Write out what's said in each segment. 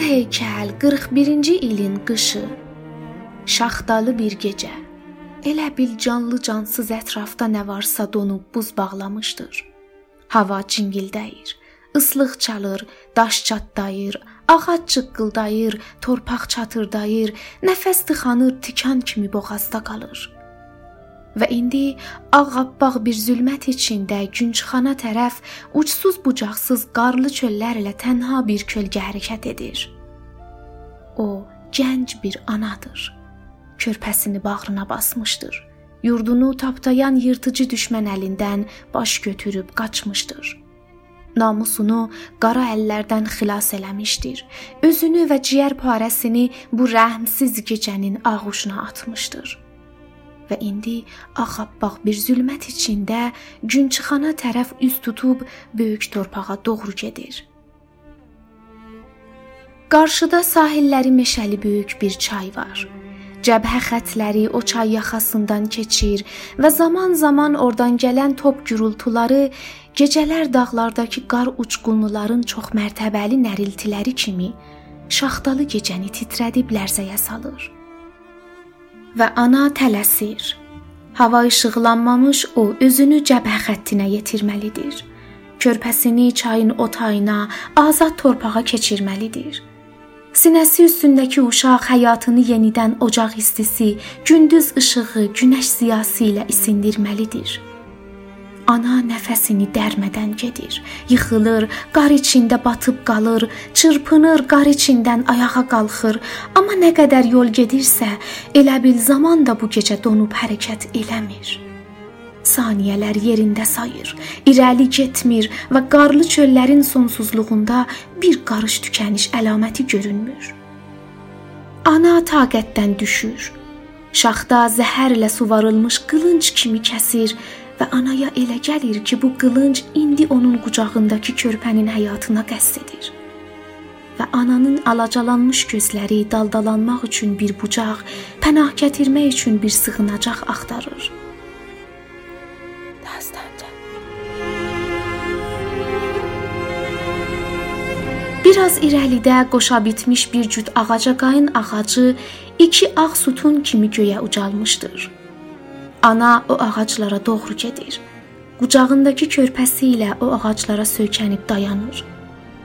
Heykəl 41-ci ilin qışı. Şaxtalı bir gecə. Elə bil canlı cansız ətrafda nə varsa donub buz bağlamışdır. Hava cingildəyir. Islıq çalır, daş çatdayır, ağac çıqqıldayır, torpaq çatırdayır, nəfəs tıxanır, tikan kimi boğazda qalır. Və indi ağappaq bir zülmət içində günçxana tərəf ucsuz bucaqsız qarlı çöllərlə tənha bir kölgə hərəkət edir. O gənc bir anadır. Körpəsini bağrına basmışdır. Yurdunu tapdayan yırtıcı düşmən əlindən baş götürüb qaçmışdır. Namusunu qara əllərdən xilas eləmişdir. Özünü və ciyər parəsini bu rəhmsiz gecənin ağuşuna atmışdır və indi ağappaq bir zülmət içində günçıxana tərəf üz tutub böyük torpağa doğru gedir. Qarşıda sahilləri meşəli böyük bir çay var. Cəbhə xətləri o çay yaxasından keçir və zaman-zaman oradan gələn top gürültuları gecələr dağlardakı qar uçqunluların çox mərtəbəli nəriltiləri kimi şaxtalı gecəni titrədib lərzəyə salır və ana tələsir. Hava işıqlanmamış o özünü cəbhə xəttinə yetirməlidir. Körpəsini çayın o tayına, azad torpağa keçirməlidir. Sinəsi üstündəki uşaq həyatını yenidən ocaq istisi, gündüz işığı, günəş ziyası ilə isindirməlidir. Ana nəfəsini dərmədən gedir, yıxılır, qar içində batıb qalır, çırpınır, qar içindən ayağa qalxır. Amma nə qədər yol gedirsə, elə bil zaman da bu gecə donub hərəkət eləmir. Saniyələr yerində sayır, irəli getmir və qarlı çöllərin sonsuzluğunda bir qarış tükəniş əlaməti görünmür. Ana taqətdən düşür. Şaxta zəhərlə suvarılmış qılınc kimi kəsir və anaya elə gəlir ki, bu qılınc indi onun qucağındakı körpənin həyatına qəsd edir. Və ananın alacalanmış gözləri daldalanmaq üçün bir bucaq, pənah gətirmək üçün bir sığınacaq axtarır. Dastanca. Biraz irəlidə qoşa bitmiş bir cüt ağaca qayın ağacı iki ağ sütun kimi göyə ucalmışdır. Ana o ağaclara doğru gedir. Qucağındakı körpəsi ilə o ağaclara söykənib dayanır.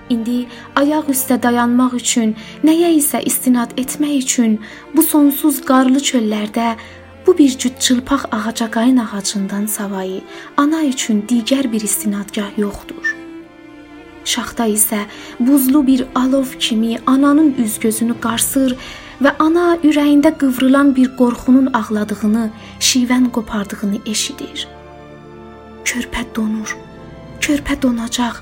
İndi ayaq üstə dayanmaq üçün, nəyə isə istinad etmək üçün bu sonsuz qarlı çöllərdə bu bir cüt çılpaq ağaca qayın ağacından savayı ana üçün digər bir istinadgah yoxdur. Şaxta isə buzlu bir alov kimi ananın üz-gözünü qarsır və ana ürəyində qıvrılan bir qorxunun ağladığını, şivən qopardığını eşidir. Körpə donur. Körpə donacaq.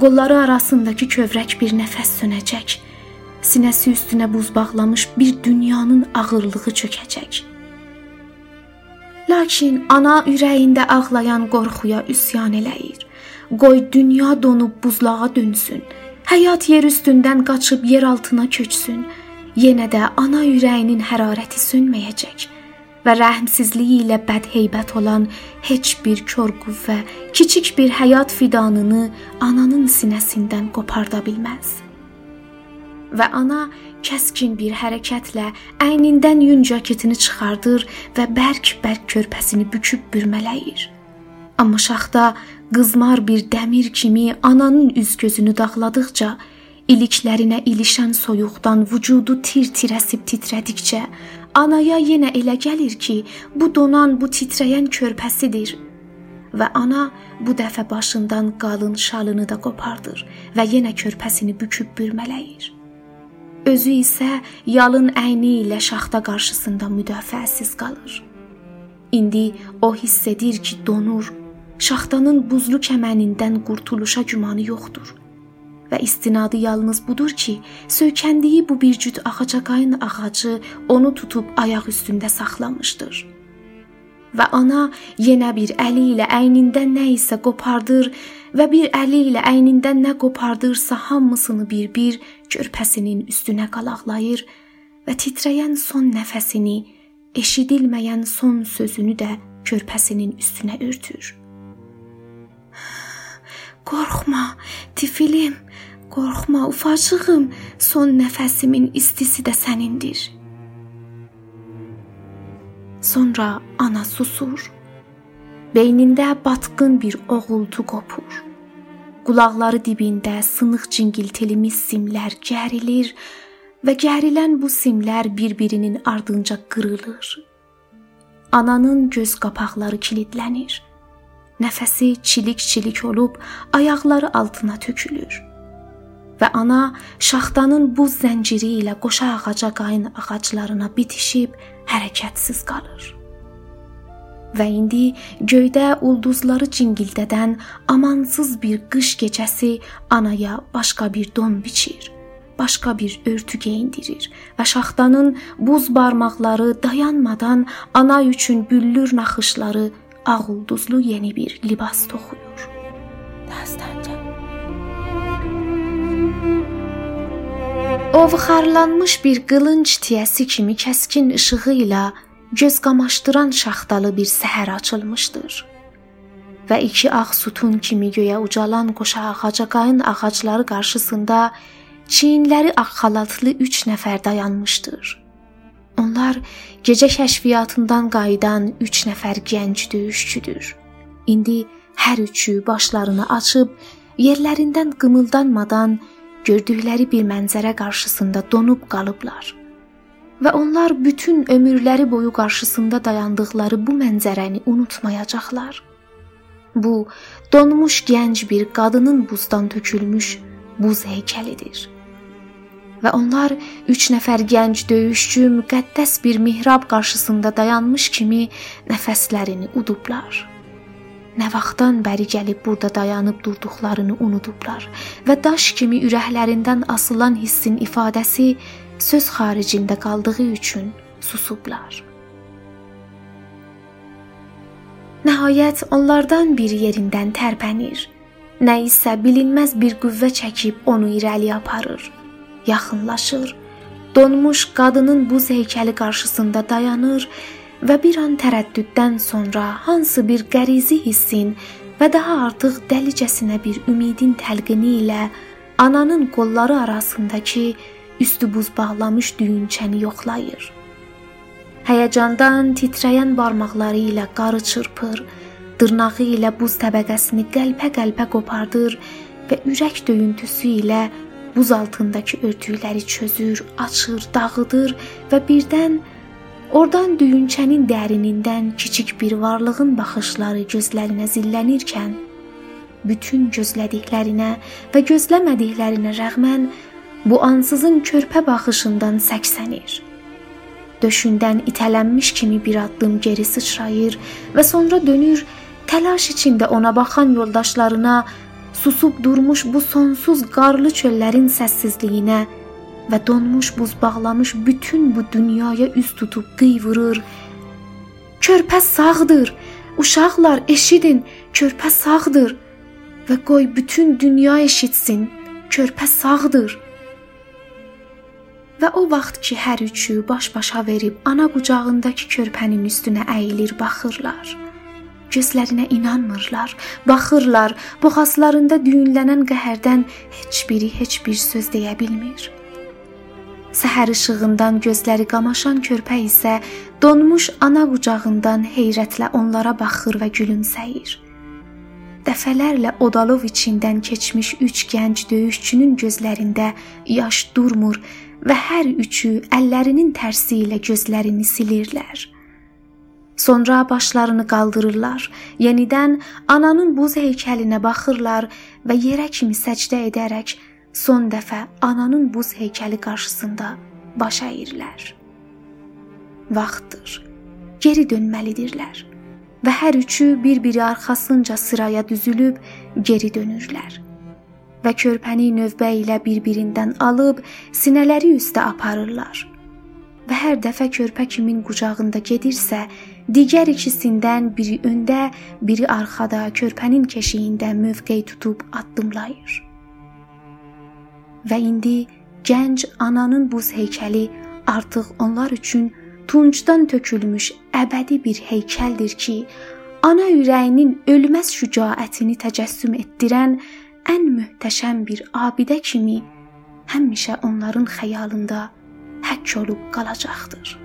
Qolları arasındakı kövrək bir nəfəs sönəcək. Sinəsi üstünə buz bağlamış bir dünyanın ağırlığı çökəcək. Lakin ana ürəyində ağlayan qorxuya üsyan eləyir. Qoy dünya donub buzlağa dönsün. Həyat yer üstündən qaçıb yer altına köçsün yenə də ana ürəyinin hərarəti sönməyəcək və rəhmsizliyi ilə bədheybət olan heç bir kör qüvvə kiçik bir həyat fidanını ananın sinəsindən qoparda bilməz. Və ana kəskin bir hərəkətlə əynindən yun jaketini çıxardır və bərk-bərk körpəsini büküb bürmələyir. Amma şaxta qızmar bir dəmir kimi ananın üz-gözünü dağladıqca İliklərinə ilişən soyuqdan vücudu tir-tir əsib titrədikcə anaya yenə elə gəlir ki, bu donan, bu titrəyən körpəsidir. Və ana bu dəfə başından qalın şalını da qopardır və yenə körpəsini büküb bürmələyir. Özü isə yalın əyni ilə şaxta qarşısında müdafiəsiz qalır. İndi o hiss edir ki, donur. Şaxtanın buzlu kəmənindən qurtuluşa gümanı yoxdur və istinadı yalnız budur ki, söykəndiyi bu bir cüt ağacaqayın ağacı onu tutub ayaq üstündə saxlamışdır. Və ana yenə bir əli ilə əynindən nə isə qopardır və bir əli ilə əynindən nə qopardırsa hamısını bir-bir körpəsinin üstünə qalaqlayır və titrəyən son nəfəsini, eşidilməyən son sözünü də körpəsinin üstünə örtür. Qorxma, tifilim, Qorxma, ufacığım, son nəfəsimin istisi də sənindir. Sonra ana susur. Beynində batqın bir oğultu qopur. Qulaqları dibində sınıq cingiltilimiz simlər gərilir və gərilən bu simlər bir-birinin ardınca qırılır. Ananın göz qapaqları kilidlənir. Nəfəsi çilik-çilik olub ayaqları altına tökülür və ana şaxtanın buz zənciri ilə qoşa ağaca qayın ağaclarına bitişib hərəkətsiz qalır. Və indi göydə ulduzları cingildədən amansız bir qış gecəsi anaya başqa bir don biçir, başqa bir örtü geyindirir və şaxtanın buz barmaqları dayanmadan ana üçün büllür naxışları ağ ulduzlu yeni bir libas toxuyur. Dastanca Ovxarlanmış bir qılınc tiyəsi kimi kəskin işığı ilə göz qamaşdıran şaxtalı bir səhər açılmışdır. Və iki ağ sütun kimi göyə ucalan qoşa ağaca qayın ağacları qarşısında çiyinləri ağ xalatlı 3 nəfər dayanmışdır. Onlar gecə kəşfiyyatından qayıdan 3 nəfər gənc döyüşçüdür. İndi hər üçü başlarını açıb yerlərindən qımıldanmadan gördükləri bir mənzərə qarşısında donub qalıblar. Və onlar bütün ömürləri boyu qarşısında dayandıqları bu mənzərəni unutmayacaqlar. Bu donmuş gənc bir qadının buzdan tökülmüş buz heykəlidir. Və onlar 3 nəfər gənc döyüşçü müqəddəs bir mihrab qarşısında dayanmış kimi nəfəslərini udublar nə vaxtdan bəri gəlib burada dayanıb durduqlarını unudublar və daş kimi ürəklərindən asılan hissin ifadəsi söz xaricində qaldığı üçün susublar. Nəhayət onlardan biri yerindən tərpənir. Nə isə bilinməz bir qüvvə çəkib onu irəli aparır. Yaxınlaşır. Donmuş qadının buz heykəli qarşısında dayanır və bir an tərəddüddən sonra hansı bir qərizi hissin və daha artıq dəlicəsinə bir ümidin təlqini ilə ananın qolları arasındakı üstü buz bağlamış düyünçəni yoxlayır. Həyəcandan titrəyən barmaqları ilə qarı çırpır, dırnağı ilə buz təbəqəsini qəlpə-qəlpə qopardır və ürək döyüntüsü ilə buz altındakı örtükləri çözür, açır, dağıdır və birdən Oradan düyünçənin dərinindən kiçik bir varlığın baxışları gözlərinə zillənirkən, bütün gözlədiklərinə və gözləmədiklərinə rəğmən bu ansızın körpə baxışından səksənir. Döşündən itələnmiş kimi bir addım geri sıçrayır və sonra dönür, təlaş içində ona baxan yoldaşlarına susub durmuş bu sonsuz qarlı çöllərin səssizliyinə və donmuş buz bağlamış bütün bu dünyaya üz tutub qıyvırır. Körpə sağdır. Uşaqlar eşidin, körpə sağdır. Və qoy bütün dünya eşitsin. Körpə sağdır. Və o vaxt ki, hər üçü baş-başa verib ana qucağındakı körpənin üstünə əyilir, baxırlar. Gözlərinə inanmırlar. Baxırlar, boğazlarında düyünlənən qəhərdən heç biri heç bir söz deyə bilmir. Səhər işığından gözləri qamaşan körpə isə donmuş ana qucağından heyrətlə onlara baxır və gülümsəyir. Dəfələrlə Odalov içindən keçmiş 3 gənc döyüşçünün gözlərində yaş durmur və hər üçü əllərinin tərsi ilə gözlərini silirlər. Sonra başlarını qaldırırlar, yenidən ananın buz heykəlinə baxırlar və yerə kimi səcdə edərək son dəfə ananın buz heykəli qarşısında baş əyirlər. Vaxtdır. Geri dönməlidirlər və hər üçü bir-biri arxasınca sıraya düzülüb geri dönürlər. Və körpəni növbə ilə bir-birindən alıb sinələri üstə aparırlar. Və hər dəfə körpə kimin qucağında gedirsə, digər ikisindən biri öndə, biri arxada körpənin keşiyində mövqe tutub addımlayır və indi gənc ananın buz heykəli artıq onlar üçün tuncdan tökülmüş əbədi bir heykəldir ki, ana ürəyinin ölməz şücaətini təcəssüm etdirən ən möhtəşəm bir abidə kimi həmişə onların xəyalında həkk olub qalacaqdır.